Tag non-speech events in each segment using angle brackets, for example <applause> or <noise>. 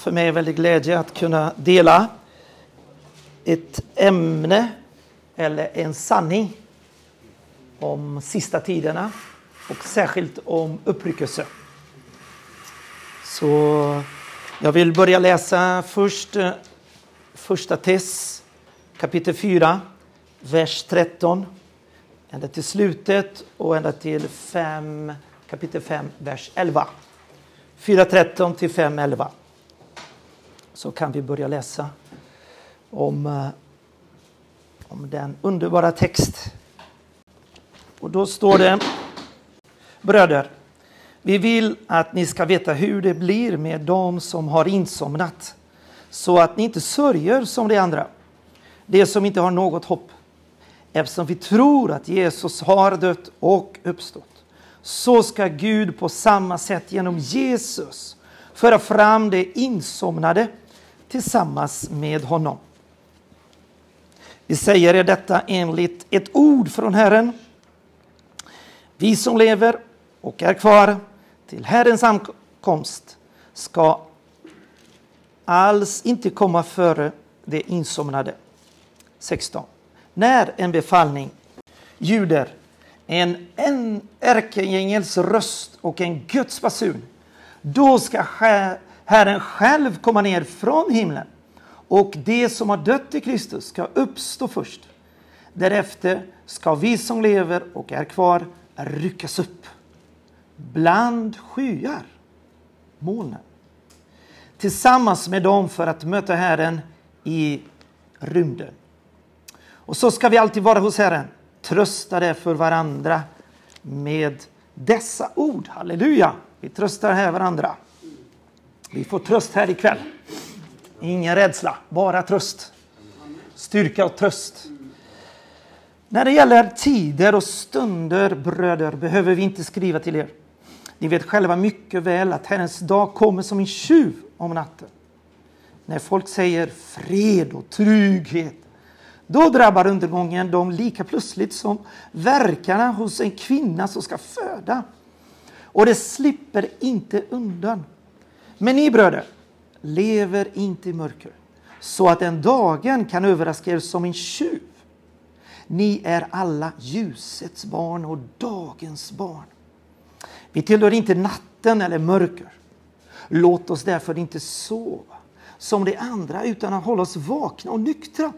för mig en väldig glädje att kunna dela ett ämne eller en sanning om sista tiderna och särskilt om uppryckelse. Så jag vill börja läsa först eh, första Tess kapitel 4, vers 13 ända till slutet och ända till 5, kapitel 5, vers 11. 4.13 till 5.11. Så kan vi börja läsa om, eh, om den underbara text. Och då står det Bröder, vi vill att ni ska veta hur det blir med dem som har insomnat så att ni inte sörjer som de andra, de som inte har något hopp. Eftersom vi tror att Jesus har dött och uppstått så ska Gud på samma sätt genom Jesus föra fram det insomnade tillsammans med honom. Vi säger er detta enligt ett ord från Herren. Vi som lever och är kvar till Herrens ankomst ska alls inte komma före det insomnade. 16. När en befallning ljuder en, en ärkeängels röst och en Guds basun, då ska Herren själv komma ner från himlen och de som har dött i Kristus ska uppstå först. Därefter ska vi som lever och är kvar ryckas upp bland skyar, molnen, tillsammans med dem för att möta Herren i rymden. Och så ska vi alltid vara hos Herren tröstade för varandra med dessa ord. Halleluja! Vi tröstar här varandra. Vi får tröst här ikväll. Ingen rädsla, bara tröst. Styrka och tröst. När det gäller tider och stunder, bröder, behöver vi inte skriva till er. Ni vet själva mycket väl att Herrens dag kommer som en tjuv om natten. När folk säger fred och trygghet då drabbar undergången dem lika plötsligt som verkarna hos en kvinna som ska föda. Och det slipper inte undan. Men ni bröder, lever inte i mörker så att den dagen kan överraska er som en tjuv. Ni är alla ljusets barn och dagens barn. Vi tillhör inte natten eller mörker. Låt oss därför inte sova som de andra utan att hålla oss vakna och nyktra.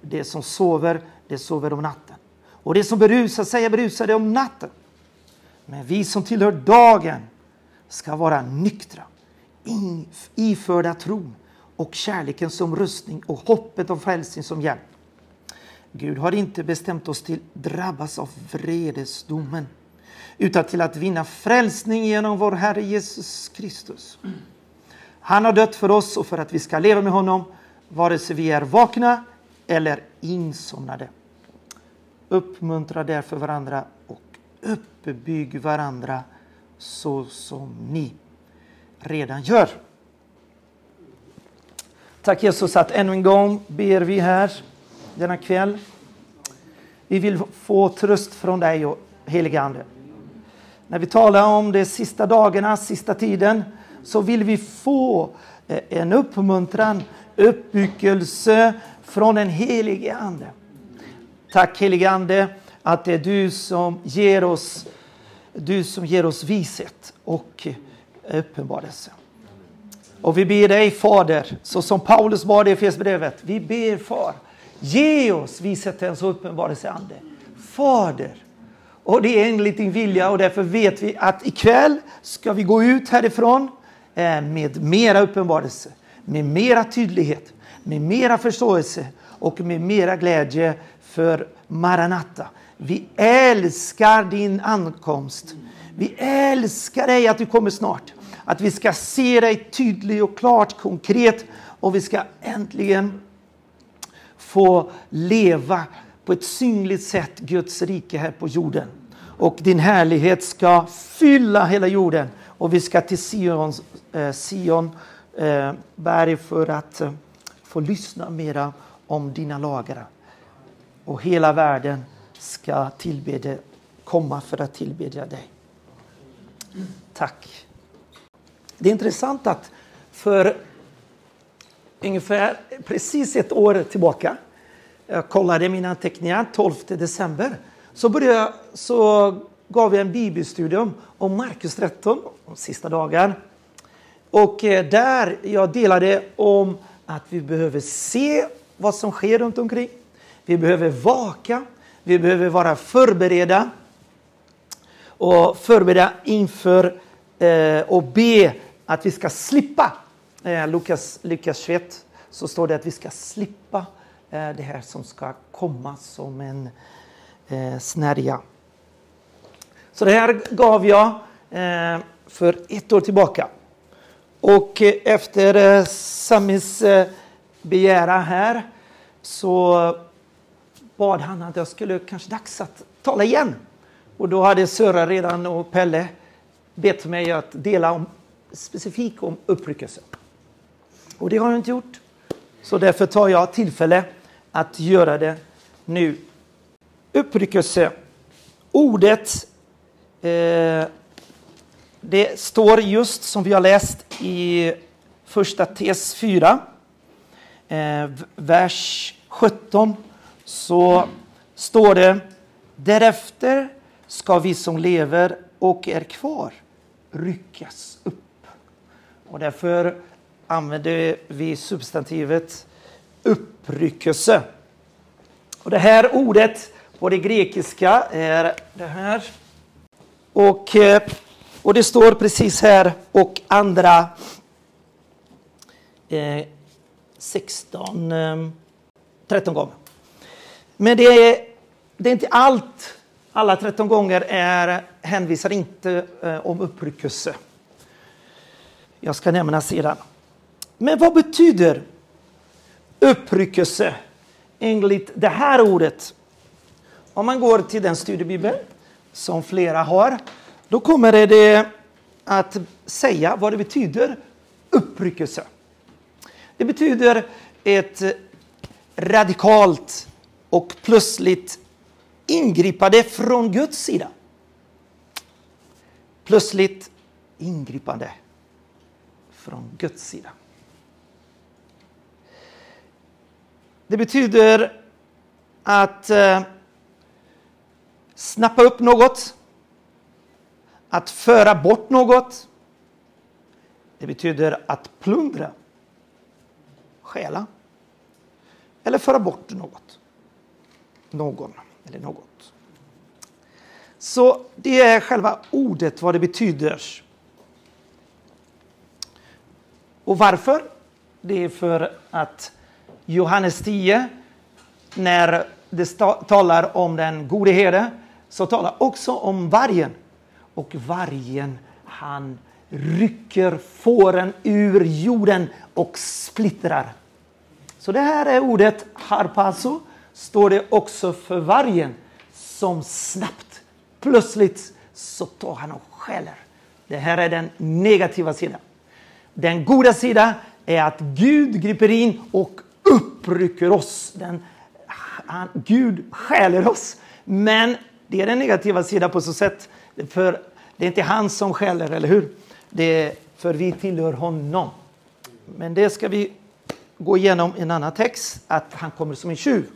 Det som sover, det sover om natten. Och det som berusar sig är berusade om natten. Men vi som tillhör dagen ska vara nyktra, iförda tron och kärleken som rustning och hoppet om frälsning som hjälp. Gud har inte bestämt oss till drabbas av vredesdomen utan till att vinna frälsning genom vår Herre Jesus Kristus. Han har dött för oss och för att vi ska leva med honom vare sig vi är vakna eller insomnade. Uppmuntra därför varandra och uppbygg varandra så som ni redan gör. Tack Jesus att ännu en gång ber vi här denna kväll. Vi vill få tröst från dig och helige Ande. När vi talar om de sista dagarna, sista tiden, så vill vi få eh, en uppmuntran, uppbyggelse, från den helige Ande. Tack helige Ande att det är du som ger oss, du som ger oss vishet och uppenbarelse. Och vi ber dig Fader, så som Paulus bad i Efesierbrevet. Vi ber Far, ge oss vishetens och. Fader. Och det är enligt din vilja och därför vet vi att ikväll ska vi gå ut härifrån eh, med mera uppenbarelse, med mera tydlighet, med mera förståelse och med mera glädje för Maranata. Vi älskar din ankomst. Vi älskar dig att du kommer snart. Att vi ska se dig tydligt och klart, konkret och vi ska äntligen få leva på ett synligt sätt Guds rike här på jorden. Och din härlighet ska fylla hela jorden. Och vi ska till Sion, eh, Sion eh, berg för att eh, få lyssna mera om dina lagar. Och hela världen ska tillbedja, komma för att tillbedja dig. Tack. Det är intressant att för ungefär precis ett år tillbaka, jag kollade mina anteckningar 12 december, så, började, så gav jag en bibelstudium om Markus 13, de sista dagar. Och eh, där jag delade om att vi behöver se vad som sker runt omkring. Vi behöver vaka, vi behöver vara förberedda och förbereda inför eh, och be att vi ska slippa. Eh, Lukas, Lukas 21 så står det att vi ska slippa eh, det här som ska komma som en eh, snärja. Så det här gav jag eh, för ett år tillbaka. Och eh, efter eh, Samis eh, begäran här så bad han att jag skulle kanske dags att tala igen. Och då hade Söra redan och Pelle bett mig att dela om, Specifik om uppryckelse. Och det har jag inte gjort. Så därför tar jag tillfälle att göra det nu. Uppryckelse. Ordet eh, det står just som vi har läst i första tes 4, eh, vers 17, så står det Därefter ska vi som lever och är kvar ryckas upp. Och därför använder vi substantivet uppryckelse. Och det här ordet på det grekiska är det här. Och, eh, och det står precis här och andra eh, 16, eh, 13 gånger. Men det är, det är inte allt alla 13 gånger är, hänvisar inte eh, om uppryckelse. Jag ska nämna sedan. Men vad betyder uppryckelse enligt det här ordet? Om man går till den studiebibel som flera har, då kommer det att säga vad det betyder uppryckelse. Det betyder ett radikalt och plötsligt ingripande från Guds sida. Plötsligt ingripande från Guds sida. Det betyder att eh, snappa upp något, att föra bort något. Det betyder att plundra, stjäla eller föra bort något. Någon eller något. Så det är själva ordet, vad det betyder. Och varför? Det är för att Johannes 10, när det talar om den gode herde, så talar också om vargen. Och vargen, han rycker fåren ur jorden och splittrar. Så det här är ordet harpazo står det också för vargen som snabbt, plötsligt, så tar han och skäller. Det här är den negativa sidan. Den goda sidan är att Gud griper in och upprycker oss. Den, han, Gud skäler oss. Men det är den negativa sidan på så sätt, för det är inte han som skäller, eller hur? Det är för vi tillhör honom. Men det ska vi gå igenom i en annan text, att han kommer som en tjuv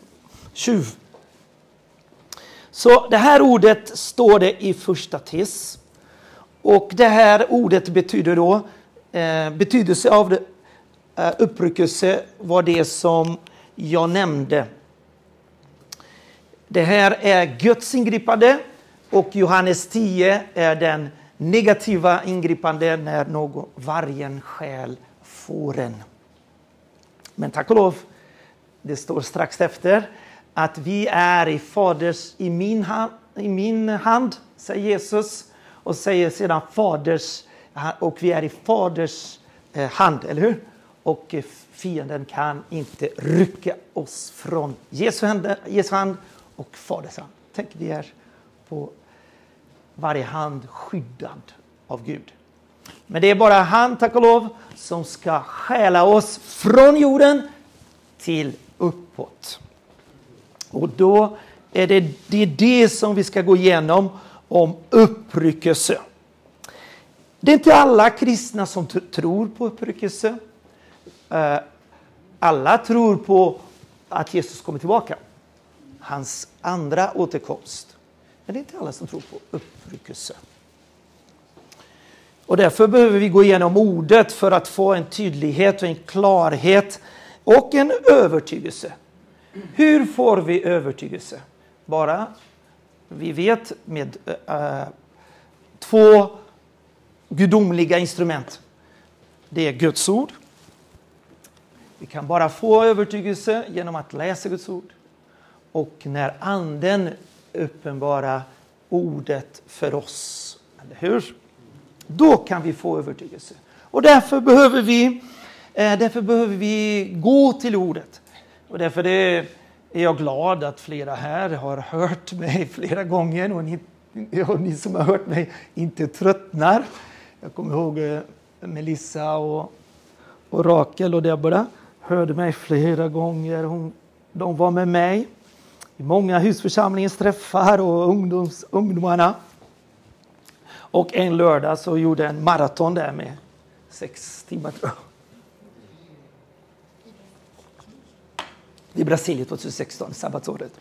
tjuv. Så det här ordet står det i första tis. Och det här ordet betyder då, eh, betydelse av eh, uppryckelse var det som jag nämnde. Det här är Guds ingripande och Johannes 10 är den negativa ingripande när någon vargen stjäl fåren. Men tack och lov, det står strax efter att vi är i, faders, i, min hand, i min hand, säger Jesus, och säger sedan faders, och vi är i faders eh, hand, eller hur? Och eh, fienden kan inte rycka oss från Jesu hand, Jesu hand och faders hand. Tänk, vi är på varje hand skyddad av Gud. Men det är bara han, tack och lov, som ska stjäla oss från jorden till uppåt. Och då är det, det är det som vi ska gå igenom om uppryckelse. Det är inte alla kristna som tror på uppryckelse. Eh, alla tror på att Jesus kommer tillbaka. Hans andra återkomst. Men det är inte alla som tror på uppryckelse. Och därför behöver vi gå igenom ordet för att få en tydlighet och en klarhet och en övertygelse. Hur får vi övertygelse? Bara vi vet med äh, två gudomliga instrument. Det är Guds ord. Vi kan bara få övertygelse genom att läsa Guds ord. Och när anden uppenbarar ordet för oss. Eller hur? Då kan vi få övertygelse. Och därför behöver vi, eh, därför behöver vi gå till ordet. Och därför är jag glad att flera här har hört mig <laughs> flera gånger och ni, och ni som har hört mig inte tröttnar. Jag kommer ihåg eh, Melissa och, och Rakel och Deborah hörde mig flera gånger. Hon, de var med mig i många husförsamlingens träffar och ungdoms, ungdomarna. Och en lördag så gjorde jag en maraton där med sex timmar tror jag. I Brasilien 2016, sabbatsåret.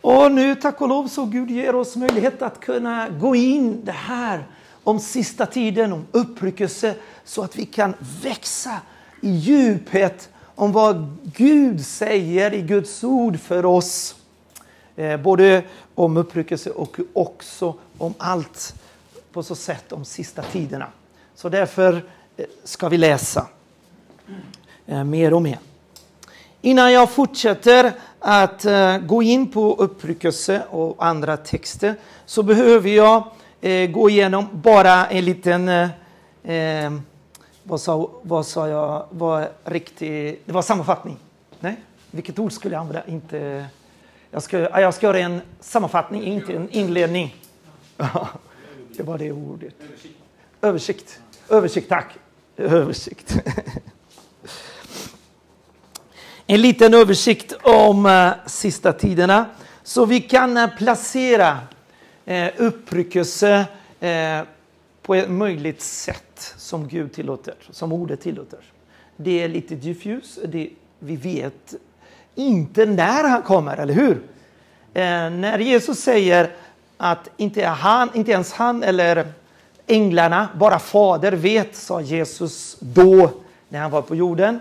Och nu tack och lov så Gud ger oss möjlighet att kunna gå in det här om sista tiden, om uppryckelse så att vi kan växa i djuphet om vad Gud säger i Guds ord för oss. Eh, både om uppryckelse och också om allt på så sätt om sista tiderna. Så därför eh, ska vi läsa eh, mer och mer. Innan jag fortsätter att eh, gå in på uppryckelse och andra texter så behöver jag eh, gå igenom bara en liten eh, vad sa, vad sa jag var riktig, det var sammanfattning. Nej, vilket ord skulle jag använda? Inte, jag, ska, jag ska göra en sammanfattning, inte en inledning. <laughs> det var det ordet. Översikt. Översikt, tack. Översikt. <laughs> en liten översikt om eh, sista tiderna. Så vi kan eh, placera eh, uppryckelse eh, på ett möjligt sätt som Gud tillåter, som ordet tillåter. Det är lite diffus, det, vi vet inte när han kommer, eller hur? Eh, när Jesus säger att inte, han, inte ens han eller änglarna, bara Fader vet, sa Jesus då när han var på jorden.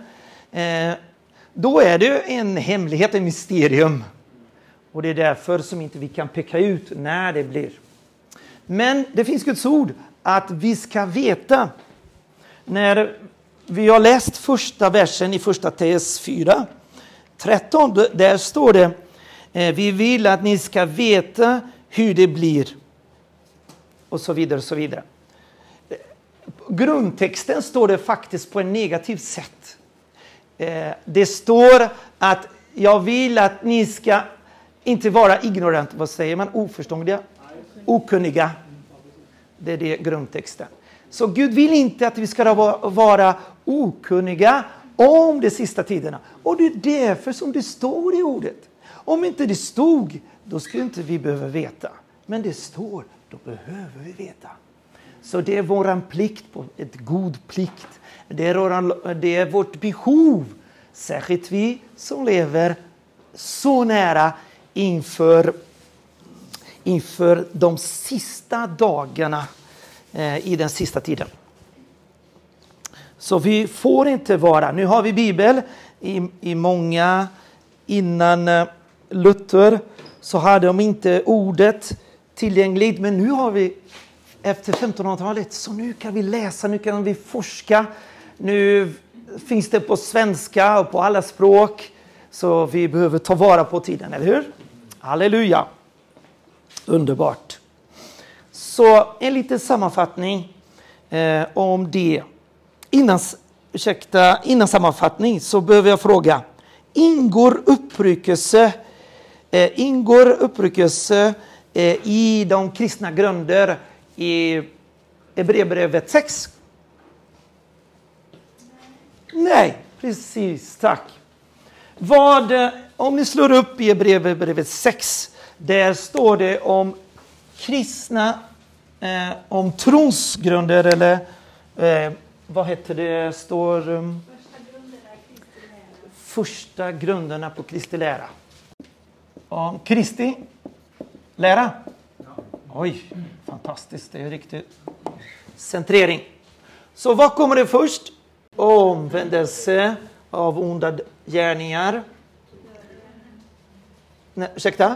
Eh, då är det en hemlighet, ett mysterium. Och det är därför som inte vi kan peka ut när det blir. Men det finns Guds ord att vi ska veta. När vi har läst första versen i första TS 4, 13, där står det eh, vi vill att ni ska veta hur det blir. Och så vidare. och så vidare. Grundtexten står det faktiskt på ett negativt sätt. Eh, det står att jag vill att ni ska inte vara ignorant, vad säger man, oförståndiga, okunniga. Det är det grundtexten. Så Gud vill inte att vi ska vara okunniga om de sista tiderna. Och det är därför som det står i ordet. Om inte det stod, då skulle inte vi behöva veta. Men det står, då behöver vi veta. Så det är vår plikt, ett god plikt. Det är, det är vårt behov, särskilt vi som lever så nära inför inför de sista dagarna eh, i den sista tiden. Så vi får inte vara, nu har vi Bibel i, i många, innan eh, Luther så hade de inte ordet tillgängligt, men nu har vi efter 1500-talet, så nu kan vi läsa, nu kan vi forska. Nu finns det på svenska och på alla språk, så vi behöver ta vara på tiden, eller hur? Halleluja! Underbart. Så en liten sammanfattning eh, om det. Innan, ursäkta, innan sammanfattning så behöver jag fråga. Ingår uppryckelse, eh, ingår uppryckelse eh, i de kristna grunder i Hebreerbrevet 6? Nej, precis, tack. Vad, eh, om ni slår upp i Hebreerbrevet 6 där står det om kristna, eh, om tronsgrunder eller eh, vad heter det, står um, första grunderna på Kristi lära. Om Kristi lära? Oj, fantastiskt. Det är riktigt centrering. Så vad kommer det först? Omvändelse av onda gärningar. Nej, ursäkta?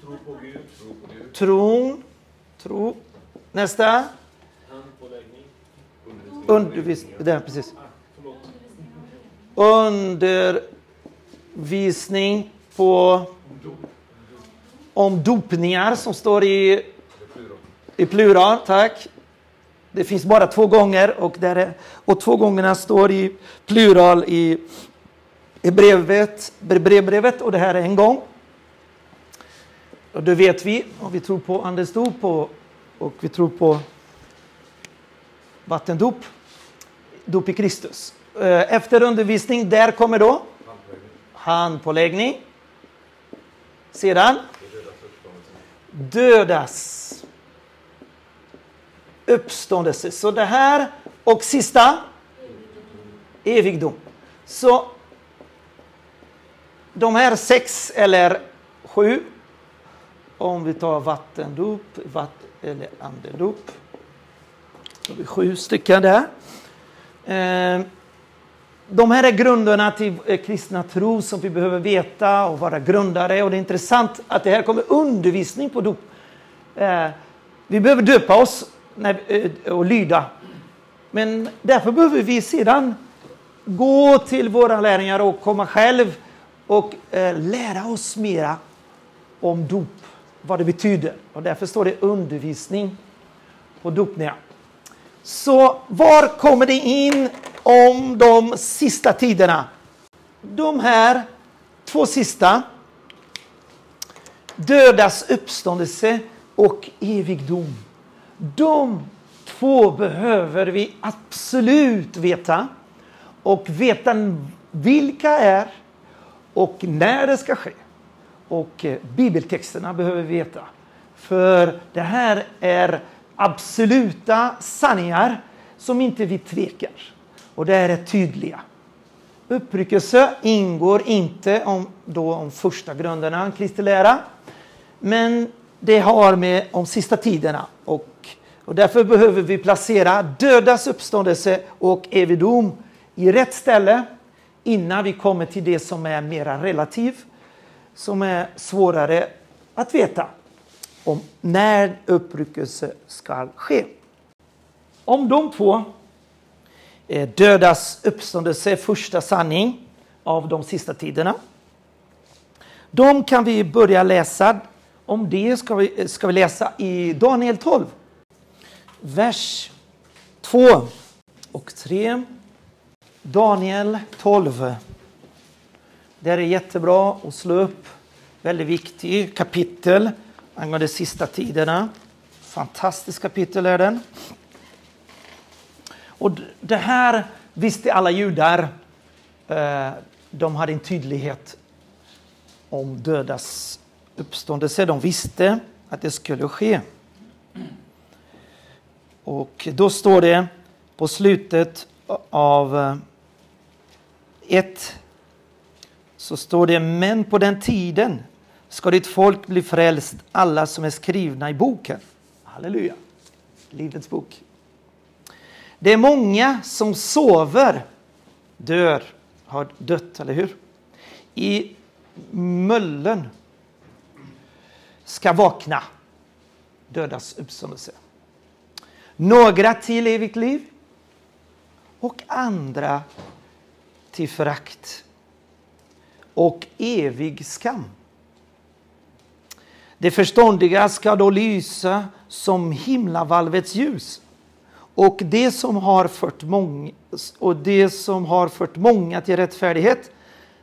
Tro på Gud. Tro på Gud. Tron. Tro. Nästa. Handpåläggning. Undervisning. Precis. Förlåt. Undervisning på om dopningar som står i, i plural. Tack. Det finns bara två gånger och, där är, och två gångerna står i plural i, i brevet, brevbrevet och det här är en gång. Och det vet vi och vi tror på Andens dop och, och vi tror på vattendop, dop i Kristus. Eh, efter undervisning, där kommer då handpåläggning. Sedan dödas uppståndelse. Så det här och sista evigdom. Så de här sex eller sju, om vi tar vattendop vatt, eller andedop, då har vi sju stycken där. Ehm, de här är grunderna till eh, kristna tro som vi behöver veta och vara grundare. Och det är intressant att det här kommer undervisning på dop. Eh, vi behöver döpa oss Eh, och lyda. Men därför behöver vi sedan gå till våra lärlingar och komma själv och eh, lära oss mera om dop, vad det betyder. Och därför står det undervisning på dopningar. Så var kommer det in om de sista tiderna? De här två sista. Dödas uppståndelse och evigdom. De två behöver vi absolut veta. Och veta vilka är och när det ska ske. Och eh, bibeltexterna behöver vi veta. För det här är absoluta sanningar som inte vi tvekar. Och det är tydliga. Uppryckelse ingår inte om, då om första grunderna, Kristi lära. Men det har med om sista tiderna. Och, och därför behöver vi placera dödas uppståndelse och evidom i rätt ställe innan vi kommer till det som är mera relativ, som är svårare att veta om när uppryckelse ska ske. Om de två dödas uppståndelse första sanning av de sista tiderna. De kan vi börja läsa. Om det ska vi, ska vi läsa i Daniel 12. Vers 2 och 3. Daniel 12. Det är jättebra att slå upp. Väldigt viktigt kapitel angående sista tiderna. Fantastiskt kapitel är den. Och det här visste alla judar. Eh, de hade en tydlighet om dödas uppståndelse. De visste att det skulle ske. Och då står det på slutet av eh, ett så står det men på den tiden ska ditt folk bli frälst, alla som är skrivna i boken. Halleluja! Livets bok. Det är många som sover, dör, har dött, eller hur? I möllen ska vakna, dödas uppståndelse. Några till evigt liv och andra till förakt och evig skam. Det förståndiga ska då lysa som himlavalvets ljus och det som har fört många, och det som har fört många till rättfärdighet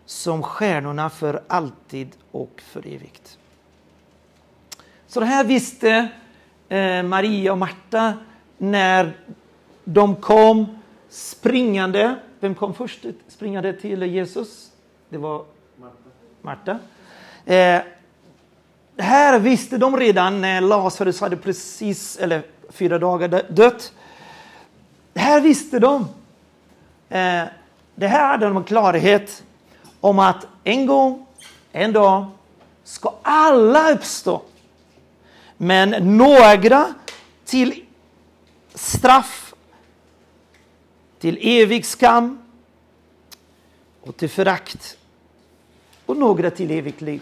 som stjärnorna för alltid och för evigt. Så det här visste eh, Maria och Marta när de kom springande. Vem kom först springande till Jesus? Det var Marta. Eh, här visste de redan när Lazarus hade precis, eller fyra dagar dött. Här visste de. Eh, det här hade de klarhet om att en gång, en dag, ska alla uppstå. Men några till straff, till evig skam och till förakt och några till evigt liv.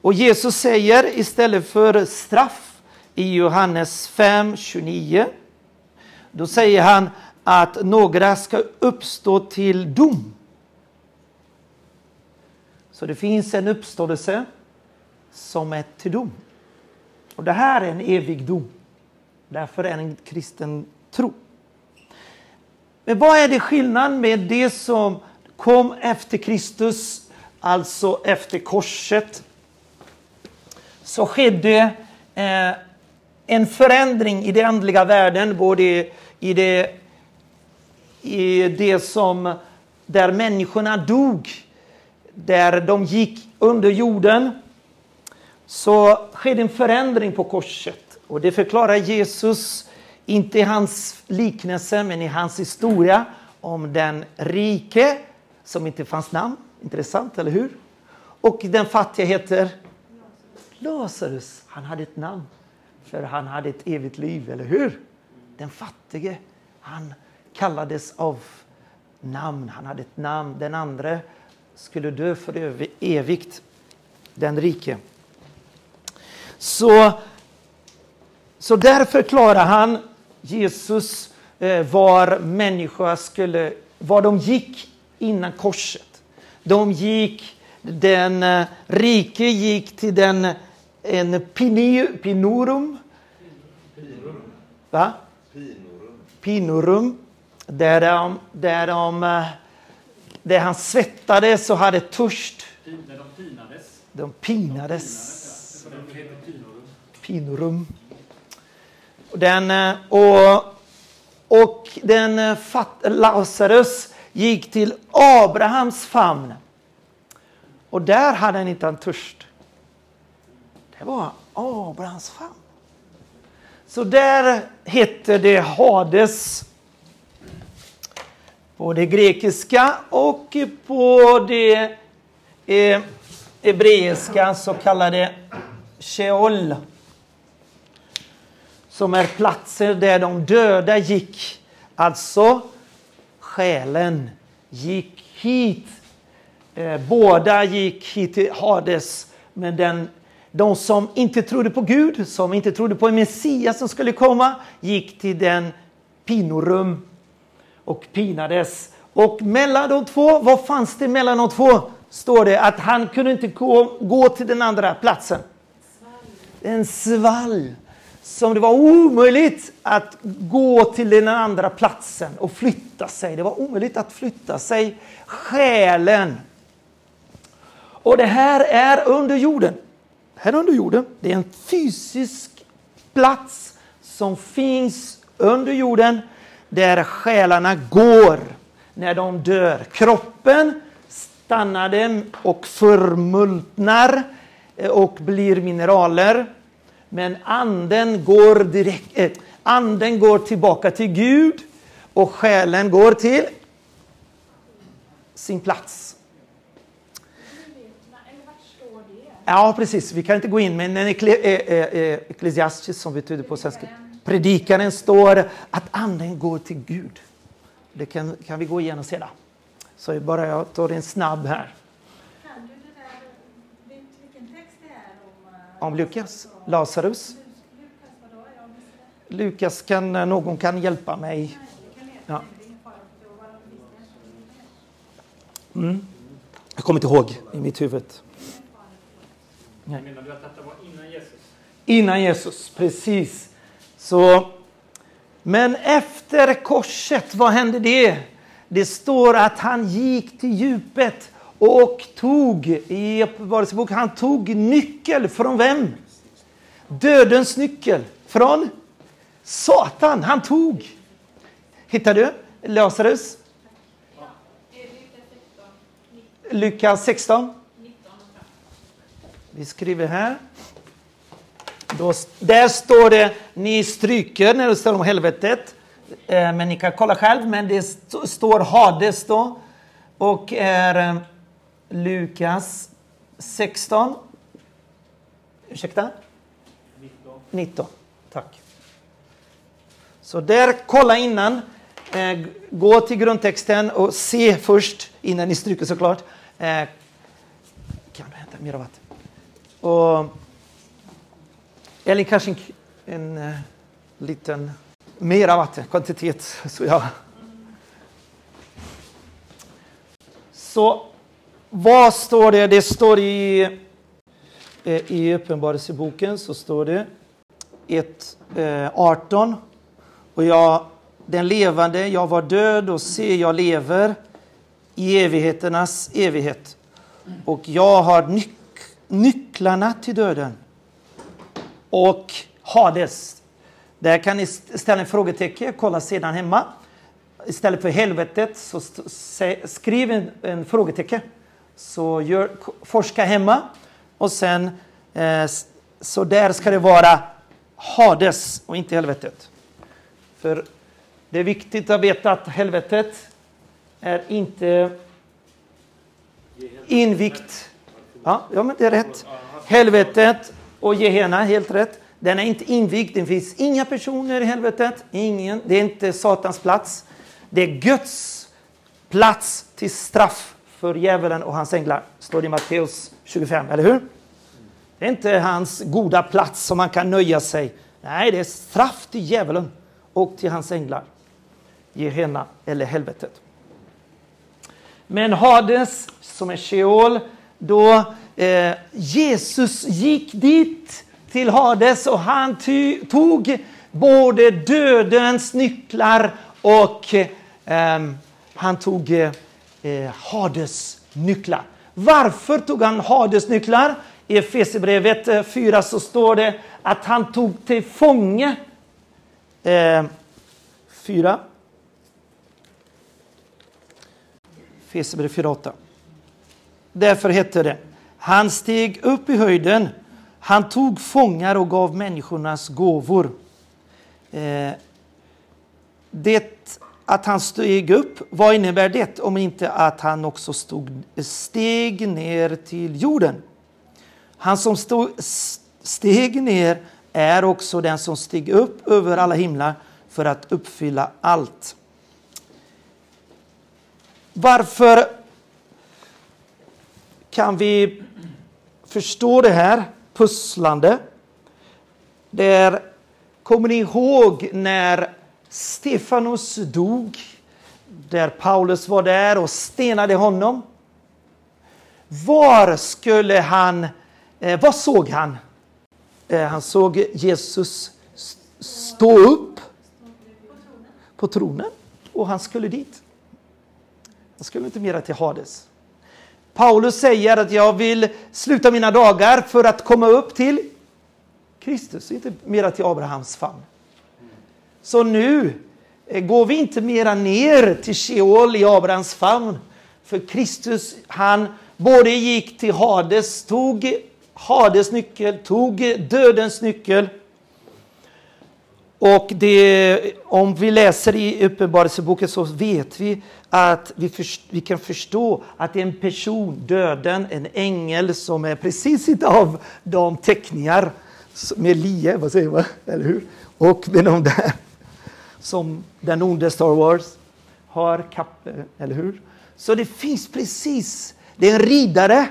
Och Jesus säger istället för straff i Johannes 5, 29, då säger han att några ska uppstå till dom. Så det finns en uppståndelse som är till dom. Och det här är en evig dom. Därför är det en kristen tro. Men vad är det skillnaden med det som kom efter Kristus, alltså efter korset? Så skedde eh, en förändring i den andliga världen, både i det, i det som där människorna dog, där de gick under jorden, så skedde en förändring på korset. Och det förklarar Jesus, inte i hans liknelse, men i hans historia om den rike som inte fanns namn. Intressant, eller hur? Och den fattiga heter Lazarus. Han hade ett namn, för han hade ett evigt liv, eller hur? Den fattige, han kallades av namn. Han hade ett namn. Den andra skulle dö för evigt, den rike. Så, så där förklarar han, Jesus, eh, var människa skulle, var de gick innan korset. De gick, den eh, rike gick till den en pini, pinorum. Va? Pinorum. Där, de, där, de, eh, där han svettades och hade törst. De pinades. De pinades. De heter pinorum. Och den, eh, och, och den eh, Lazarus gick till Abrahams famn. Och där hade han inte en törst. Det var Abrahams famn. Så där hette det Hades på det grekiska och på det eh, hebreiska så kallade Sheol. Som är platser där de döda gick. Alltså själen gick hit. Eh, båda gick hit till Hades. Men den, de som inte trodde på Gud, som inte trodde på en Messias som skulle komma, gick till den pinorum och pinades. Och mellan de två, vad fanns det mellan de två? Står det att han kunde inte gå, gå till den andra platsen. En svall. Som det var omöjligt att gå till den andra platsen och flytta sig. Det var omöjligt att flytta sig. Själen. Och det här är under jorden. Här under jorden. Det är en fysisk plats som finns under jorden där själarna går när de dör. Kroppen stannar dem och förmultnar eh, och blir mineraler. Men anden går, direkt, eh, anden går tillbaka till Gud och själen går till sin plats. Ja, precis. Vi kan inte gå in, men en eklesiastisk eh, eh, eh, som betyder på svenska. Predikaren står att anden går till Gud. Det kan, kan vi gå igenom sedan. Så bara jag tar en snabb här. Kan du det där, vet vilken text det är om? Lukas, Lazarus. Lukas kan, någon kan hjälpa mig? Ja. Mm. Jag kommer inte ihåg i mitt huvud. Menar du att detta var innan Jesus? Innan Jesus, precis. Så, men efter korset, vad hände det? Det står att han gick till djupet och tog, i Uppenbarelseboken, han tog nyckel från vem? Dödens nyckel. Från Satan. Han tog. Hittar du Lazarus? Lukas 16. Vi skriver här. Då, där står det, ni stryker när det står om helvetet. Eh, men ni kan kolla själv, men det st står Hades då. och är eh, Lukas 16. Ursäkta? 19. 19. Tack. Så där, kolla innan. Eh, gå till grundtexten och se först innan ni stryker såklart. Eh, kan du hämta mer vatten? Och, eller kanske en, en eh, liten mera vatten, kvantitet. Så ja. Så vad står det? Det står i, eh, i Uppenbarelseboken så står det 1, 18. Eh, och jag, den levande, jag var död och se, jag lever i evigheternas evighet. Och jag har nyc nycklarna till döden och Hades. Där kan ni ställa en frågetecken, kolla sedan hemma. Istället för helvetet så skriv en, en frågetecken. Så gör, forska hemma och sen eh, så där ska det vara Hades och inte helvetet. För det är viktigt att veta att helvetet är inte invigt. Ja, ja, men det är rätt. Helvetet och Gehenna, helt rätt. Den är inte invigd. Det finns inga personer i helvetet. Ingen. Det är inte Satans plats. Det är Guds plats till straff för djävulen och hans änglar. Står det i Matteus 25, eller hur? Det är inte hans goda plats som han kan nöja sig. Nej, det är straff till djävulen och till hans änglar. Gehenna eller helvetet. Men Hades, som är Sheol, då eh, Jesus gick dit till Hades och han ty, tog både dödens nycklar och eh, han tog eh, Eh, Hades nycklar. Varför tog han Hades nycklar? I Efesierbrevet eh, 4 så står det att han tog till fånge eh, 4 Efesierbrevet 4.8. Därför hette det, han steg upp i höjden, han tog fångar och gav människornas gåvor. Eh, det att han steg upp, vad innebär det om inte att han också stod, steg ner till jorden? Han som stod, steg ner är också den som steg upp över alla himlar för att uppfylla allt. Varför kan vi förstå det här pusslande? Där, kommer ni ihåg när Stefanus dog? Där Paulus var där och stenade honom. Var skulle han, eh, vad såg han? Eh, han såg Jesus stå upp på tronen och han skulle dit. Han skulle inte mera till Hades. Paulus säger att jag vill sluta mina dagar för att komma upp till Kristus, inte mera till Abrahams famn. Så nu eh, går vi inte mera ner till Sheol i Abrahams famn. För Kristus, han både gick till Hades, tog Hades nyckel, tog dödens nyckel. Och det, om vi läser i Uppenbarelseboken så vet vi att vi, för, vi kan förstå att det är en person, döden, en ängel som är precis av de teckningar med lie, vad säger man, eller hur? Och med de där som den onde Star Wars har kappe, eller hur? Så det finns precis, det är en ridare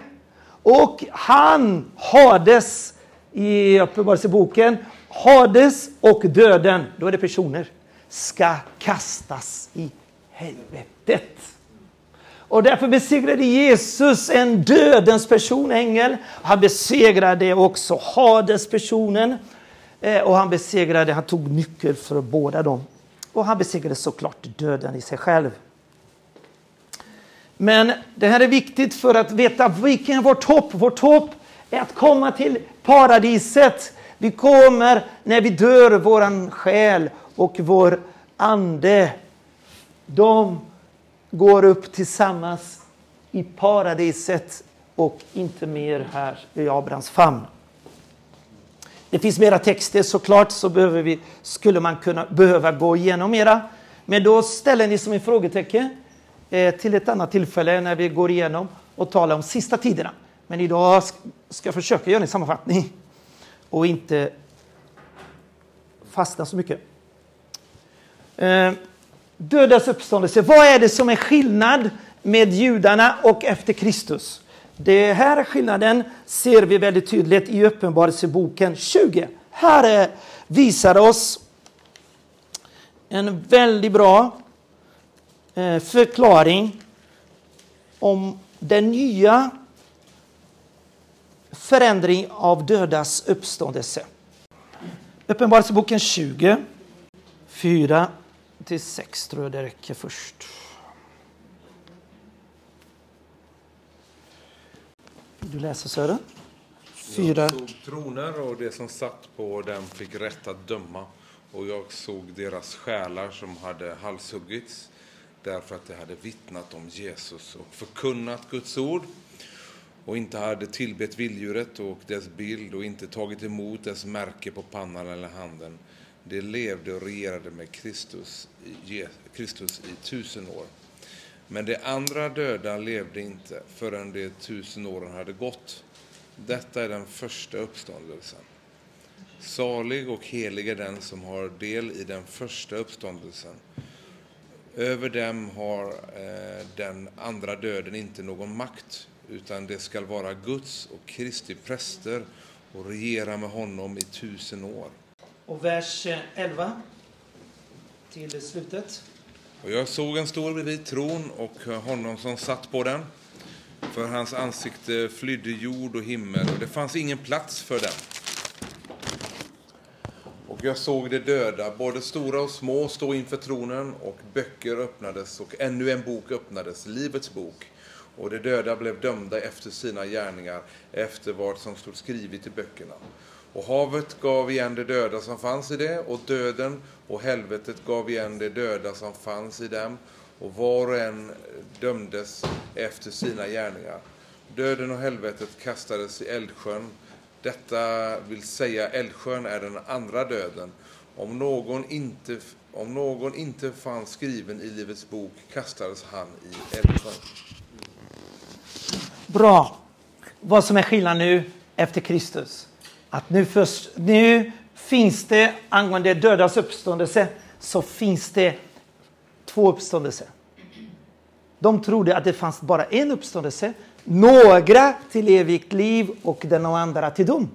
och han Hades i Uppenbarelseboken, Hades och döden, då är det personer, ska kastas i helvetet. Och därför besegrade Jesus en dödens person, ängel. Han besegrade också Hades personen. Eh, och han besegrade, han tog nyckel för båda dem. Och han besegrade såklart döden i sig själv. Men det här är viktigt för att veta vilken är vårt hopp. Vårt hopp är att komma till paradiset. Vi kommer när vi dör, våran själ och vår ande. De går upp tillsammans i paradiset och inte mer här i Abrahams famn. Det finns mera texter såklart, så behöver vi, skulle man kunna behöva gå igenom mera. Men då ställer ni som en frågetecken. eh, till ett annat tillfälle när vi går igenom och talar om sista tiderna. Men idag ska jag försöka göra en sammanfattning och inte fastna så mycket. Eh, dödas uppståndelse. Vad är det som är skillnad med judarna och efter Kristus? Det här skillnaden ser vi väldigt tydligt i Uppenbarelseboken 20. Här visar oss en väldigt bra eh, förklaring om den nya förändring av dödas uppståndelse. Uppenbarelseboken 20, 4 till 6 tror jag det räcker först. Du läsa Sören? Fyra. Jag såg troner och det som satt på dem fick rätt att döma. Och jag såg deras själar som hade halshuggits därför att de hade vittnat om Jesus och förkunnat Guds ord och inte hade tillbett vilddjuret och dess bild och inte tagit emot dess märke på pannan eller handen. De levde och regerade med Kristus i, Kristus i tusen år. Men de andra döda levde inte förrän de tusen åren hade gått. Detta är den första uppståndelsen. Salig och helig är den som har del i den första uppståndelsen. Över dem har eh, den andra döden inte någon makt, utan det skall vara Guds och Kristi präster och regera med honom i tusen år. Och vers eh, 11 till slutet. Och jag såg en stol bredvid tron och honom som satt på den. För hans ansikte flydde jord och himmel och det fanns ingen plats för den. Och jag såg de döda, både stora och små, stå inför tronen och böcker öppnades och ännu en bok öppnades, Livets bok. Och de döda blev dömda efter sina gärningar, efter vad som stod skrivet i böckerna. Och havet gav igen de döda som fanns i det, och döden och helvetet gav igen de döda som fanns i dem, och var och en dömdes efter sina gärningar. Döden och helvetet kastades i eldsjön. Detta vill säga eldsjön är den andra döden. Om någon inte, om någon inte fanns skriven i Livets bok kastades han i eldsjön. Bra. Vad som är skillnaden nu efter Kristus. Att nu, först, nu finns det angående dödas uppståndelse så finns det två uppståndelser. De trodde att det fanns bara en uppståndelse. Några till evigt liv och den andra till dom.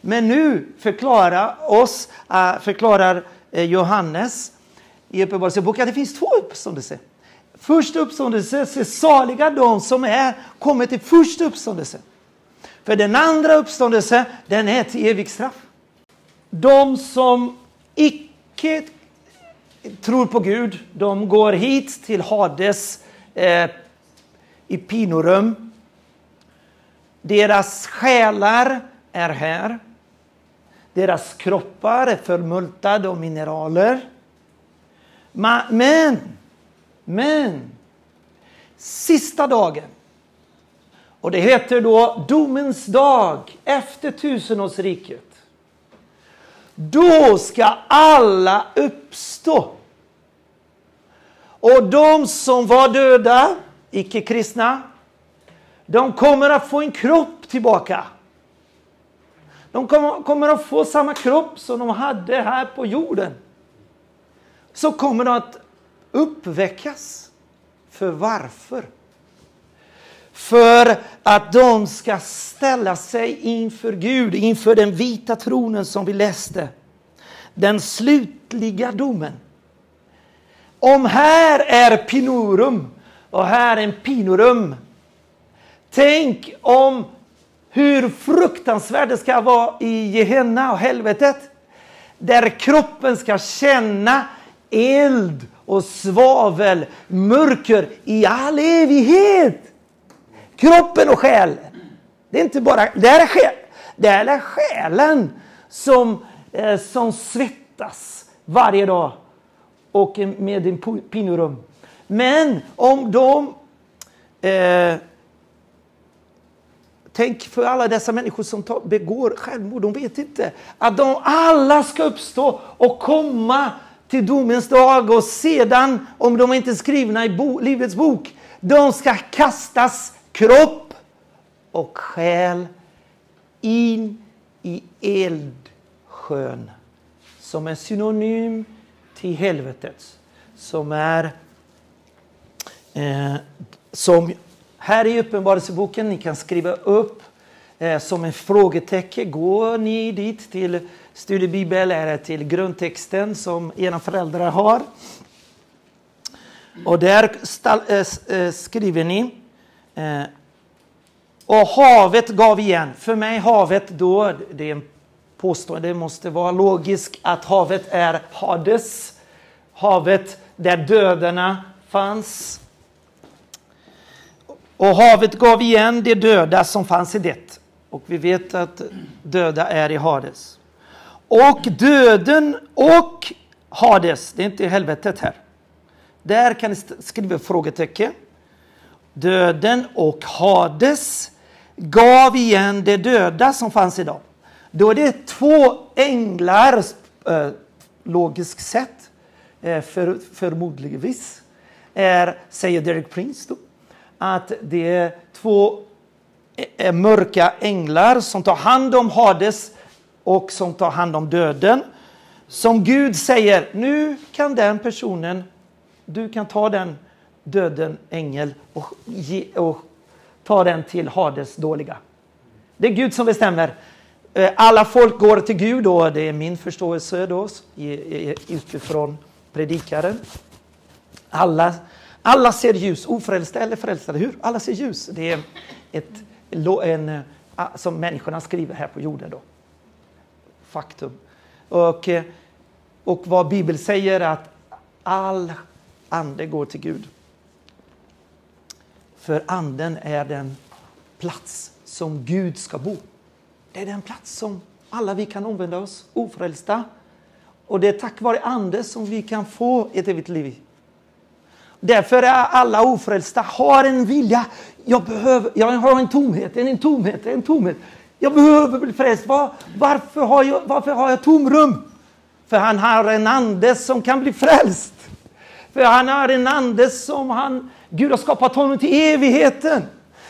Men nu förklarar, oss, äh, förklarar eh, Johannes i Uppenbarelseboken att det finns två uppståndelser. Första uppståndelse saliga de som är kommit till första uppståndelsen. För den andra uppståndelsen, den är till evigt straff. De som icke tror på Gud, de går hit till Hades eh, i pinorum. Deras själar är här. Deras kroppar är förmultade av mineraler. Men, men, sista dagen, och det heter då domens dag efter tusenårsriket. Då ska alla uppstå. Och de som var döda, icke-kristna, de kommer att få en kropp tillbaka. De kommer, att få samma kropp som de hade här på jorden. Så kommer de att uppväckas. För varför? För att de ska ställa sig inför Gud, inför den vita tronen som vi läste. Den slutliga domen. Om här är pinorum och här är en pinorum. Tänk om hur fruktansvärt det ska vara i Gehenna och helvetet. Där kroppen ska känna eld och svavel, mörker i all evighet. Kroppen och själen. Det är inte bara, det är, själ, det är själen som, eh, som svettas varje dag och med din pinorum. Men om de eh, Tänk för alla dessa människor som tar, begår självmord. De vet inte att de alla ska uppstå och komma till domens dag och sedan, om de inte är skrivna i bo, Livets bok, de ska kastas kropp och själ in i eldsjön som är synonym till helvetet. Som är eh, som här i Uppenbarelseboken, ni kan skriva upp eh, som en frågetecken. Går ni dit till studiebibel eller till grundtexten som era föräldrar har. Och där stall, äh, skriver ni Eh, och havet gav igen. För mig havet då, det är en påstående, det måste vara logiskt att havet är Hades. Havet där dödarna fanns. Och havet gav igen de döda som fanns i det. Och vi vet att döda är i Hades. Och döden och Hades, det är inte helvetet här. Där kan ni skriva frågetecken. Döden och Hades gav igen de döda som fanns i dem. Då är det två änglar, eh, logiskt sett, eh, för, förmodligen, är, säger Derek Prince då, att det är två eh, eh, mörka änglar som tar hand om Hades och som tar hand om döden. Som Gud säger, nu kan den personen, du kan ta den döden ängel och, ge, och ta den till Hades dåliga. Det är Gud som bestämmer. Eh, alla folk går till Gud och det är min förståelse då utifrån predikaren. Alla, alla ser ljus, ofrälsta eller frälsta, hur? Alla ser ljus. Det är ett, en, eh, som människorna skriver här på jorden då faktum. Och, eh, och vad Bibeln säger är att all ande går till Gud. För anden är den plats som Gud ska bo. Det är den plats som alla vi kan omvända oss, ofrälsta. Och det är tack vare Anden som vi kan få ett evigt liv. Därför är alla ofrälsta har en vilja. Jag, behöver, jag har en tomhet, en tomhet, en tomhet. Jag behöver bli frälst. Var, varför, har jag, varför har jag tomrum? För han har en ande som kan bli frälst. För han har en ande som han, Gud har skapat honom till evigheten.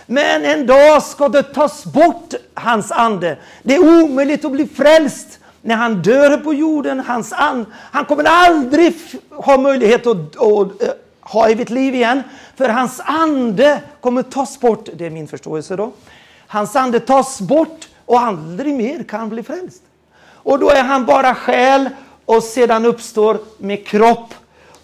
Men en dag ska det tas bort, hans ande. Det är omöjligt att bli frälst när han dör på jorden. Hans and, han kommer aldrig ha möjlighet att, att, att, att ha evigt liv igen. För hans ande kommer tas bort. Det är min förståelse då. Hans ande tas bort och aldrig mer kan bli frälst. Och då är han bara själ och sedan uppstår med kropp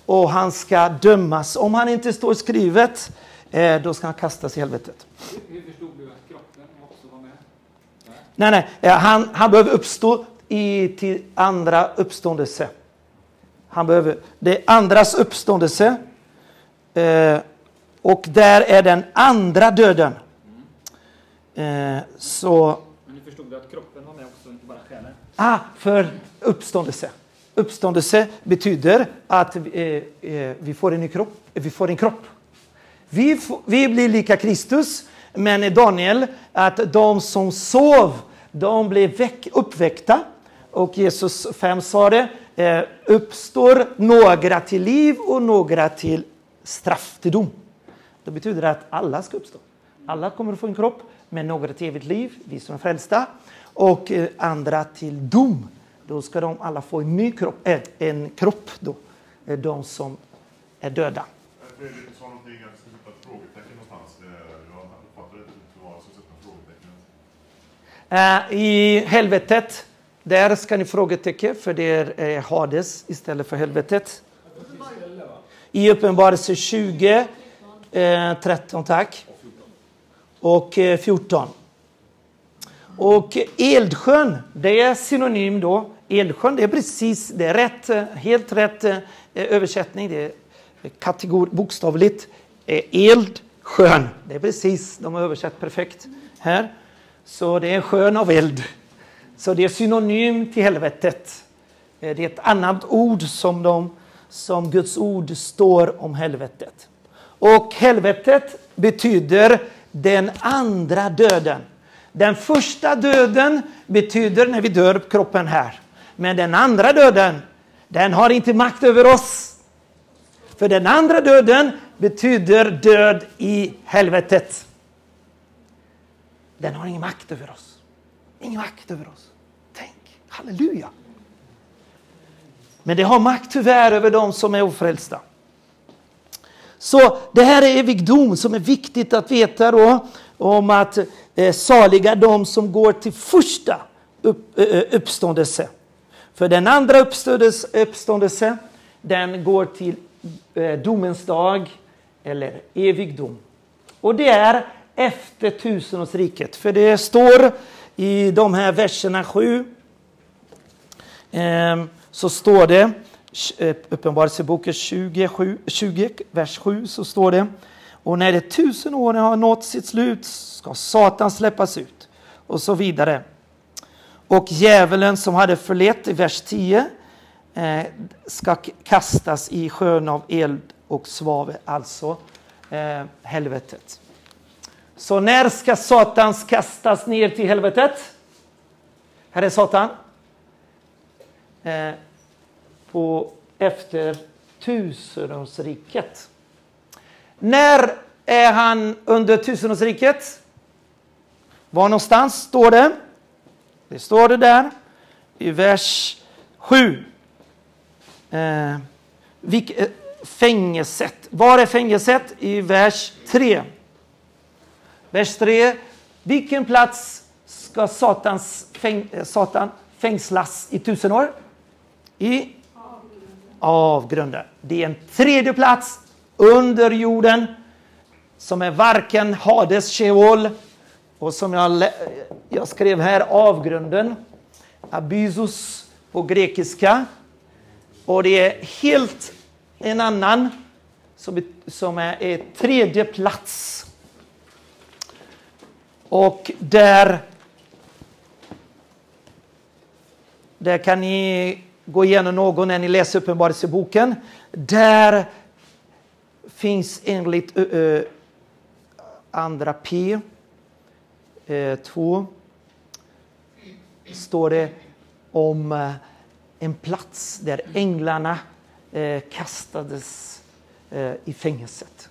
och han ska dömas. Om han inte står skrivet, eh, då ska han kastas i helvetet. Hur förstod du att kroppen också var med? Nej, nej, eh, han, han behöver uppstå i, till andra uppståndelse. Han behöver, det är andras uppståndelse. Eh, och där är den andra döden. Eh, så... Men du förstod att kroppen var med också, inte bara själen? Ah, för uppståndelse. Uppståndelse betyder att vi, eh, eh, får en kropp, vi får en kropp. Vi, vi blir lika Kristus, men Daniel, att de som sov, de blev väck, uppväckta. Och Jesus 5 sa det, eh, uppstår några till liv och några till straff, till dom. Det betyder att alla ska uppstå. Alla kommer att få en kropp, men några till evigt liv, vi som är frälsta, och andra till dom. Då ska de alla få en ny kropp, äh, en kropp då, eh, de som är döda. Fredrik, du sa någonting att det skulle ett frågetecken någonstans. Jag uppfattade inte vad som frågetecknet. I helvetet, där ska ni frågetecken, för det är Hades istället för helvetet. I Uppenbarelse 20, eh, 13 tack och 14. Eh, och Eldsjön, det är synonym då. Eldsjön, det är precis, det är rätt, helt rätt eh, översättning. Det är kategor, bokstavligt. Eh, eldsjön, det är precis, de har översatt perfekt här. Så det är sjön av eld. Så det är synonym till helvetet. Eh, det är ett annat ord som, de, som Guds ord står om helvetet. Och helvetet betyder den andra döden. Den första döden betyder när vi dör kroppen här. Men den andra döden, Den har inte makt över oss. För den andra döden betyder död i helvetet. Den har ingen makt över oss. Ingen makt över oss. Tänk, halleluja. Men det har makt tyvärr över dem som är ofrälsta. Så det här är evigdom som är viktigt att veta då om att eh, saliga de som går till första upp, eh, uppståndelse. För den andra uppståndelse, den går till eh, domens dag eller evig dom. Och det är efter tusenårsriket. För det står i de här verserna 7 ehm, så står det Uppenbarelseboken 20, 20, vers 7 så står det och när de tusen åren har nått sitt slut ska Satan släppas ut och så vidare. Och djävulen som hade förlett i vers 10 eh, ska kastas i sjön av eld och svavel, alltså eh, helvetet. Så när ska Satan kastas ner till helvetet? Här är Satan. Eh, på efter tusenårsriket. När är han under tusenårsriket? Var någonstans står det? Det står det där i vers 7. Eh, vilk, eh, fängelset. Var är fängelset? I vers 3. Vers 3. Vilken plats ska Satans fäng, eh, Satan fängslas i tusen år? I avgrunden. Det är en tredje plats under jorden som är varken Hades, Sheol och som jag, jag skrev här, avgrunden. Abysos på grekiska. Och det är helt en annan som, som är, är tredje plats. Och där, där kan ni gå igenom någon när ni läser Uppenbarelseboken. Där finns enligt uh, andra P Eh, 2 står det om eh, en plats där änglarna eh, kastades i fängelset.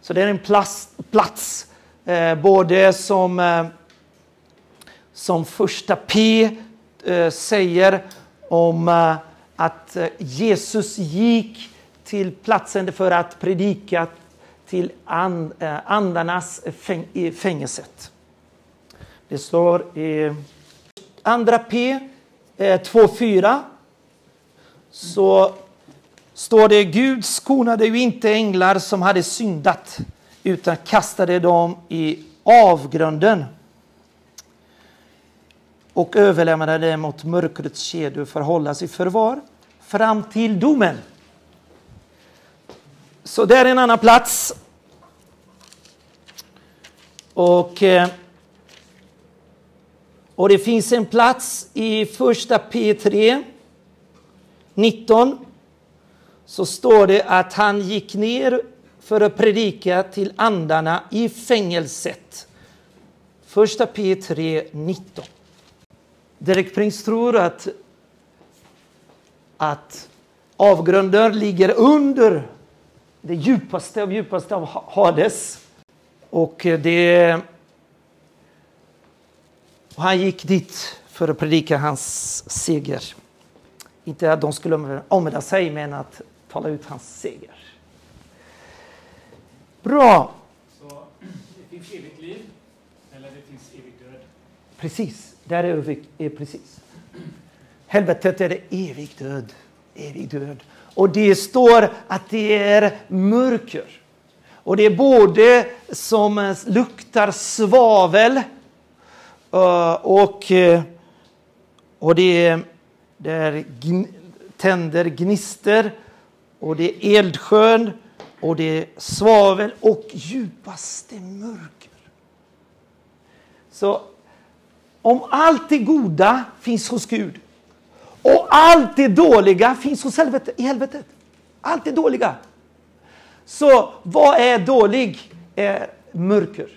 Så det är en plats, plats både som, som första P säger om att Jesus gick till platsen för att predika till andarnas fängelset. Det står i andra P eh, 2.4 så står det Gud skonade ju inte änglar som hade syndat utan kastade dem i avgrunden och överlämnade dem åt mörkrets kedjor för att hållas i förvar fram till domen. Så det är en annan plats. Och, eh, och det finns en plats i första P3 19. Så står det att han gick ner för att predika till andarna i fängelset. Första P3 19. Derek Prince tror att, att avgrunden ligger under det djupaste av djupaste av Hades. Och det... Och han gick dit för att predika hans seger. Inte att de skulle omvända sig, men att tala ut hans seger. Bra. Så det finns evigt liv, eller det finns evig död? Precis, där är det precis. Helvetet är det evig död. Evig död. Och det står att det är mörker. Och det är både som luktar svavel Eh, och, eh, och det är, det är tänder gnister och det är eldsjön och det är svavel och djupaste mörker. Så om allt det goda finns hos Gud och allt det dåliga finns hos helvetet, i helvetet. Allt det dåliga. Så vad är dålig? Är mörker.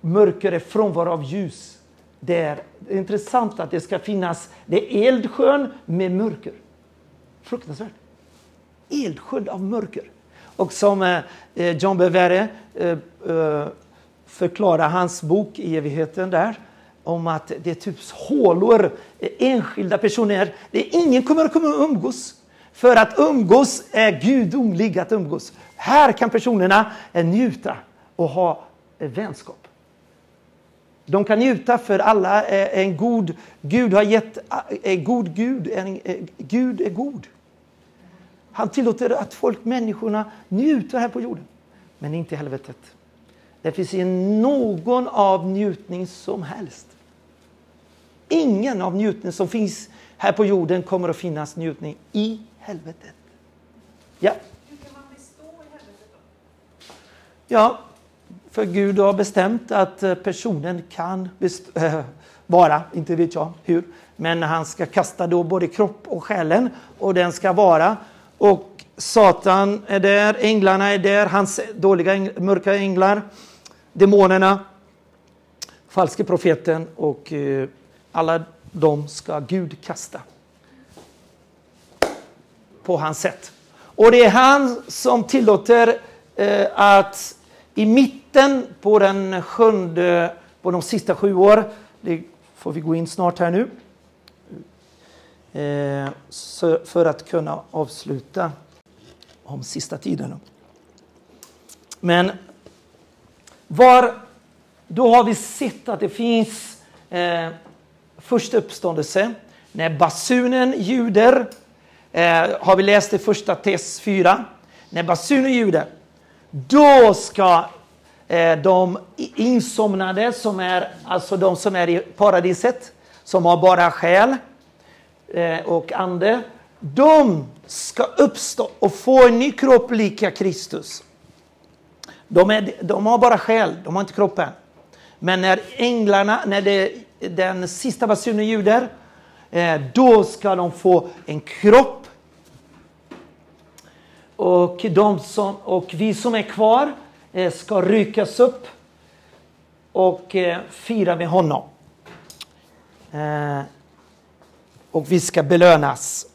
Mörker är frånvaro av ljus. Det är intressant att det ska finnas, det är eldsjön med mörker. Fruktansvärt. Eldsjön av mörker. Och som eh, eh John Bevere eh, eh, förklarar hans bok i evigheten där om att det är typ hålor, eh, enskilda personer. Det är ingen kommer att komma umgås. För att umgås är gudomlig att umgås. Här kan personerna njuta och ha vänskap. De kan njuta för alla är en god Gud har gett är god Gud, en, Gud är god. Han tillåter att folk, människorna, njuter här på jorden. Men inte i helvetet. Det finns inte någon av njutning som helst. Ingen av njutning som finns här på jorden kommer att finnas njutning i helvetet. Ja, Hur kan man bestå i helvetet då? ja för Gud har bestämt att eh, personen kan äh, vara, inte vet jag hur, men han ska kasta då både kropp och själen och den ska vara. Och Satan är där, änglarna är där, hans dåliga äng- mörka änglar, demonerna, falske profeten och eh, alla de ska Gud kasta på hans sätt. Och det är han som tillåter eh, att i mitten på den sjunde, på de sista sju år, det får vi gå in snart här nu, eh, för att kunna avsluta om sista tiden. Men var, då har vi sett att det finns eh, första uppståndelse, när basunen ljuder, eh, har vi läst i första tes 4, när basunen ljuder, då ska eh, de insomnade, som är, alltså de som är i paradiset, som har bara själ eh, och ande, de ska uppstå och få en ny kropp lika Kristus. De, är, de har bara själ, de har inte kroppen. Men när änglarna, när det, den sista basunen ljuder, eh, då ska de få en kropp. Och, de som, och vi som är kvar eh, ska ryckas upp och eh, fira med honom. Eh, och vi ska belönas.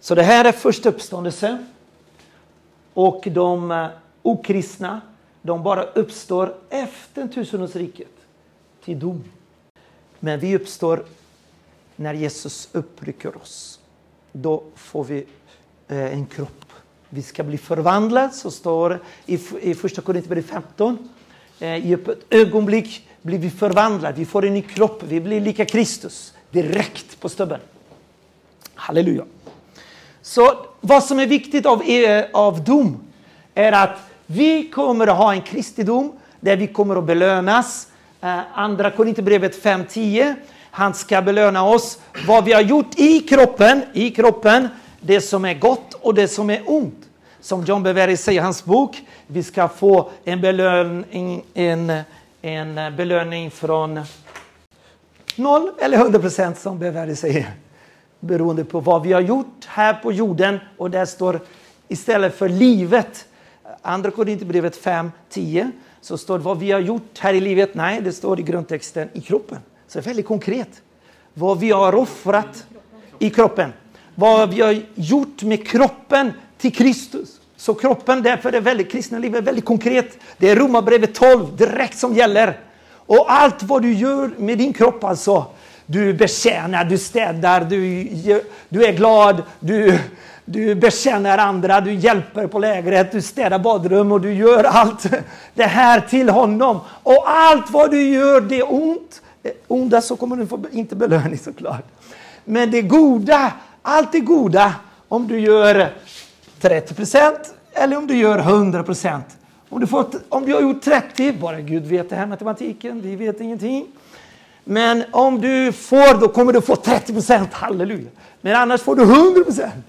Så det här är första uppståndelse. Och de okristna, de bara uppstår efter tusenårsriket till dom. Men vi uppstår när Jesus upprycker oss. Då får vi en kropp. Vi ska bli förvandlade, så står i, i första Korinthierbrevet 15. Eh, I ett ögonblick blir vi förvandlade, vi får en ny kropp, vi blir lika Kristus direkt på stubben. Halleluja. Så vad som är viktigt av, eh, av dom är att vi kommer att ha en kristendom där vi kommer att belönas. Eh, andra Korinthierbrevet 5.10. Han ska belöna oss vad vi har gjort i kroppen, i kroppen, det som är gott och det som är ont. Som John Bevere säger i hans bok, vi ska få en belöning, en, en belöning från 0 eller 100 procent som Bevere säger. Beroende på vad vi har gjort här på jorden. Och där står istället för livet, andra Korinthierbrevet 5, 10, så står det vad vi har gjort här i livet. Nej, det står i grundtexten i kroppen. Så det är väldigt konkret. Vad vi har offrat i kroppen. Vad vi har gjort med kroppen till Kristus. Så kroppen, därför är det väldigt, kristna livet väldigt konkret. Det är Romarbrevet 12 direkt som gäller. Och allt vad du gör med din kropp alltså. Du betjänar, du städar, du, du är glad, du, du betjänar andra, du hjälper på lägret, du städar badrum och du gör allt det här till honom. Och allt vad du gör, det är ont. Eh, onda så kommer du få inte belöning såklart. Men det goda, allt det goda, om du gör 30 procent eller om du gör 100 procent. Om, du fått, om du har gjort 30, bara Gud vet det här matematiken, vi vet ingenting. Men om du får, då kommer du få 30 procent, halleluja. Men annars får du 100 procent.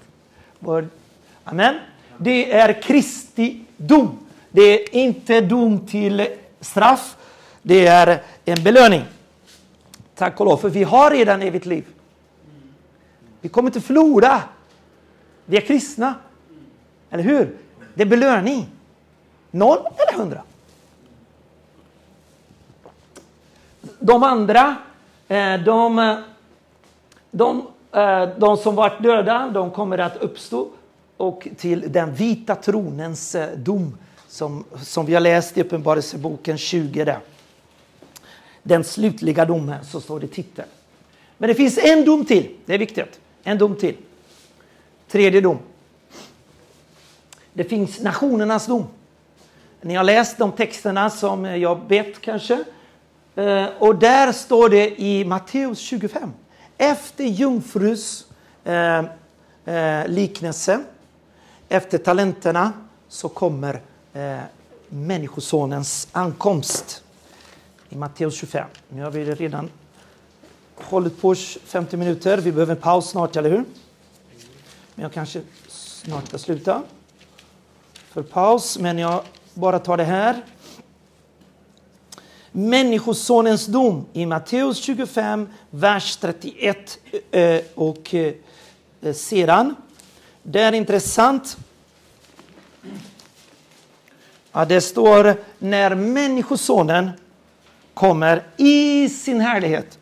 Amen. Det är Kristi dom. Det är inte dom till straff. Det är en belöning. Tack och lov, för vi har redan evigt liv. Vi kommer inte förlora. Vi är kristna. Eller hur? Det är belöning. Noll eller hundra. De andra, eh, de, de eh, de som varit döda, de kommer att uppstå och till den vita tronens eh, dom som, som vi har läst i Uppenbarelseboken 20 där. Den slutliga domen, så står det i titeln. Men det finns en dom till, det är viktigt. En dom till. Tredje dom. Det finns nationernas dom. Ni har läst de texterna som jag bett kanske. Eh, och där står det i Matteus 25. Efter jungfrus eh, eh, liknelse, efter talenterna, så kommer eh, Människosonens ankomst. I Matteus 25. Nu har vi redan hållit på 50 minuter. Vi behöver en paus snart, eller hur? Men jag kanske snart ska sluta för paus, men jag bara tar det här. Människosonens dom i Matteus 25, vers 31 eh, och eh, sedan. Det är intressant. Ja, det står när Människosonen kommer i sin härlighet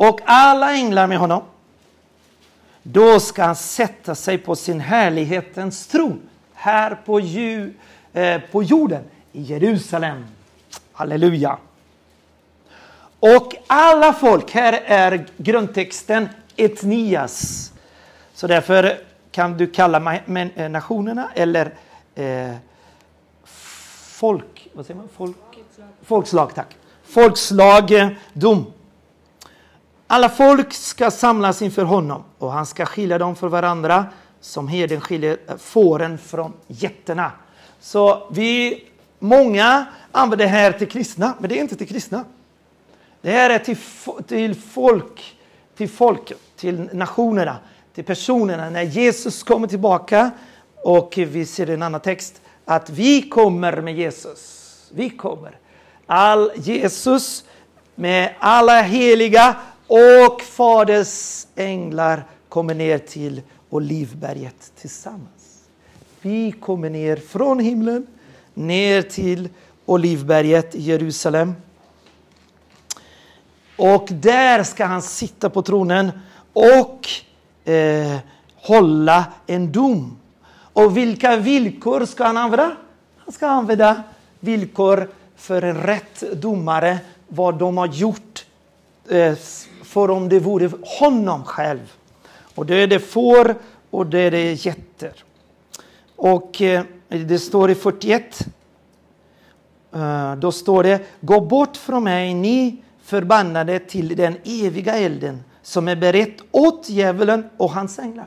och alla änglar med honom. Då ska han sätta sig på sin härlighetens tron här på, ju, eh, på jorden i Jerusalem. Halleluja. Och alla folk, här är grundtexten etnias. Så därför kan du kalla eh, nationerna eller eh, folk, vad säger man? Folk, folkslag, tack. Folkslag, eh, dom. Alla folk ska samlas inför honom och han ska skilja dem för varandra som herden skiljer eh, fåren från getterna. Så vi, många använder det här till kristna, men det är inte till kristna. Det här är till, till folk, till folket, till nationerna, till personerna. När Jesus kommer tillbaka och vi ser en annan text att vi kommer med Jesus. Vi kommer. All Jesus med alla heliga och Faders änglar kommer ner till Olivberget tillsammans. Vi kommer ner från himlen ner till Olivberget i Jerusalem. Och där ska han sitta på tronen och eh, hålla en dom. Och vilka villkor ska han använda? Han ska använda villkor för en rätt domare, vad de har gjort eh, för om det vore honom själv. Och det är det får och det är det getter. Och eh, det står i 41 Eh, Då står det, gå bort från mig ni förbannade till den eviga elden som är berett åt djävulen och hans änglar.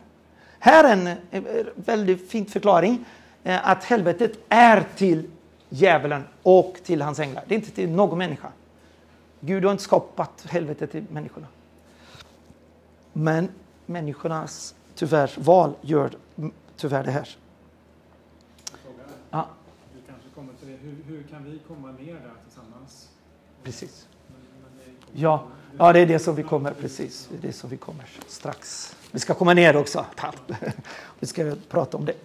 Här är en eh, eh, väldigt fin förklaring eh, att helvetet är till djävulen och till hans änglar. Det är inte till någon människa. Gud har inte skapat helvetet till människorna. Men människornas tyvärr val gör tyvärr det här. Ja, vi kanske kommer till det. Hur, hur kan vi komma ner där tillsammans? precis. Ja, ja, det är det som vi kommer, precis. Det är det som vi kommer strax. Vi ska komma ner också. <laughs> Vi ska prata om det.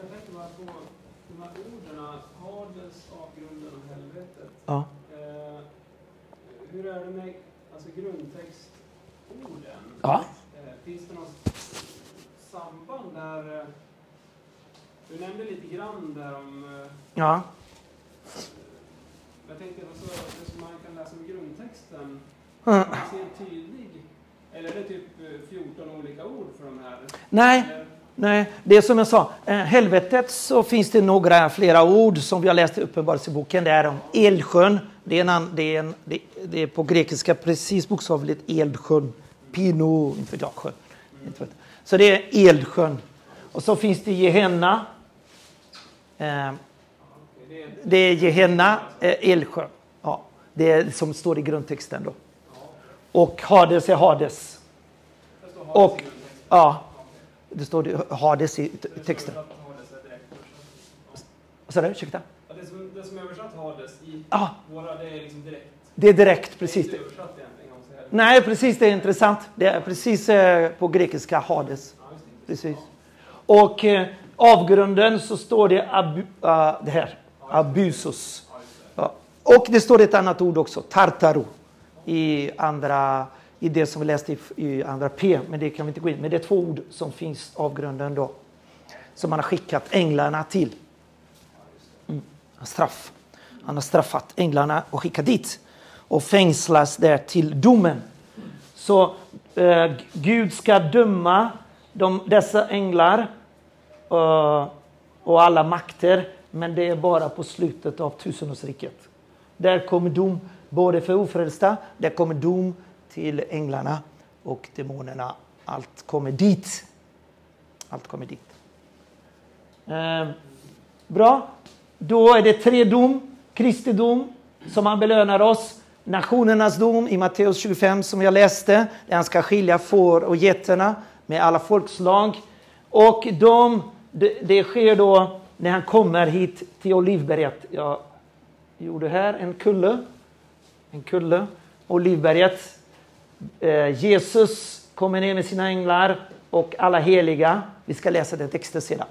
Jag tänkte bara på de här orden, Hades, avgrunden och helvetet. Ja. Det med alltså, grundtextorden? Ja. Eh, finns det något samband där? Eh, du nämnde lite grann där om... Eh, Ja. jag tänkte alltså, det som man kan läsa med grundtexten, Mm. man se en tydlig... Eller är det typ eh, 14 olika ord för de här? Nej, Eller, nej, det är som jag sa. eh, Helvetet så finns det några flera ord som vi har läst i Uppenbarelseboken. Det är om eldsjön. Det är, en, an- det, är en, det, det är på grekiska precis bokstavligt eldsjön. Pino, inte vet jag, sjön. Så det är eldsjön. Och så finns det Gehenna. Eh, det är, Gehenna, eh, Elsjö. Ja, det är som står i grundtexten då. Och Hades är Hades. Och-. Ja, det står det, Hades i texten. Vad sa du? Ursäkta? Ja, det, som, det som är översatt Hades i Ja, våra, det är liksom direkt. det är direkt, Det är precis. inte översatt egentligen. Nej, precis, det är intressant. Det är precis eh, på grekiska Hades. Ja. Precis. Och eh, avgrunden så står det abu, eh, det här. Ja, just det. Ja. Och det står ett annat ord också, tartaro, i andra i det som vi läste i, i andra P, men det kan vi inte gå in Men det är två ord som finns avgrunden då. Som han har skickat änglarna till. Mm. Straff. Han har straffat änglarna och skickat dit. Och fängslas där till domen. Så eh, Gud ska döma de, dessa änglar eh, och alla makter. Men det är bara på slutet av tusenårsriket. Där kommer dom både för ofrälsta, där kommer dom till änglarna och demonerna. Allt kommer dit. Allt kommer dit. Eh, bra. Då är det tre dom. Kristi dom, som han belönar oss. Nationernas dom i Matteus 25 som jag läste, där han ska skilja får och getterna med alla folkslag. Och de, det, det sker då när han kommer hit till Olivberget. Jag gjorde här en kulle. En kulle. Olivberget. Eh, Jesus kommer ner med sina änglar och alla heliga. Vi ska läsa den texten sedan.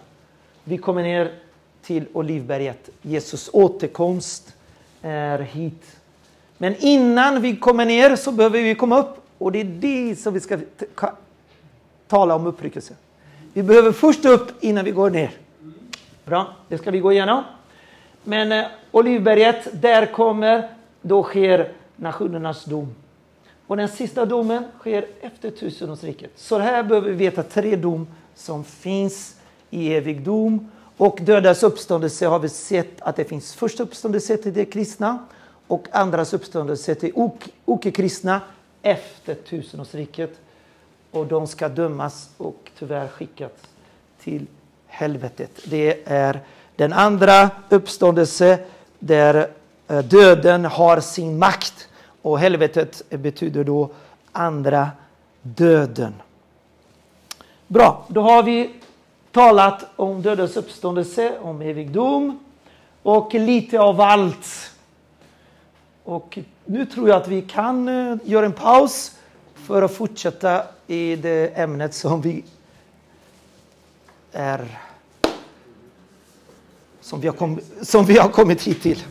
Vi kommer ner till Olivberget. Jesus återkomst är hit. Men innan vi kommer ner så behöver vi komma upp och det är det som vi ska tala om uppryckelse. Vi behöver först upp innan vi går ner. Bra, det ska vi gå igenom. Men eh, Olivberget, där kommer, då sker nationernas dom. Och den sista domen sker efter tusenårsriket. Så här behöver vi veta tre dom som finns i evig dom. Och dödas uppståndelse har vi sett att det finns första uppståndelse till de kristna och andras uppståndelse till oke-kristna efter tusenårsriket. Och de ska dömas och tyvärr skickas till helvetet. Det är den andra uppståndelse där eh, döden har sin makt. Och helvetet betyder då andra döden. Bra, då har vi talat om dödens uppståndelse, om evig dom och lite av allt. Och nu tror jag att vi kan eh, göra en paus för att fortsätta i det ämnet som vi är som vi har, kom, som vi har kommit hit till.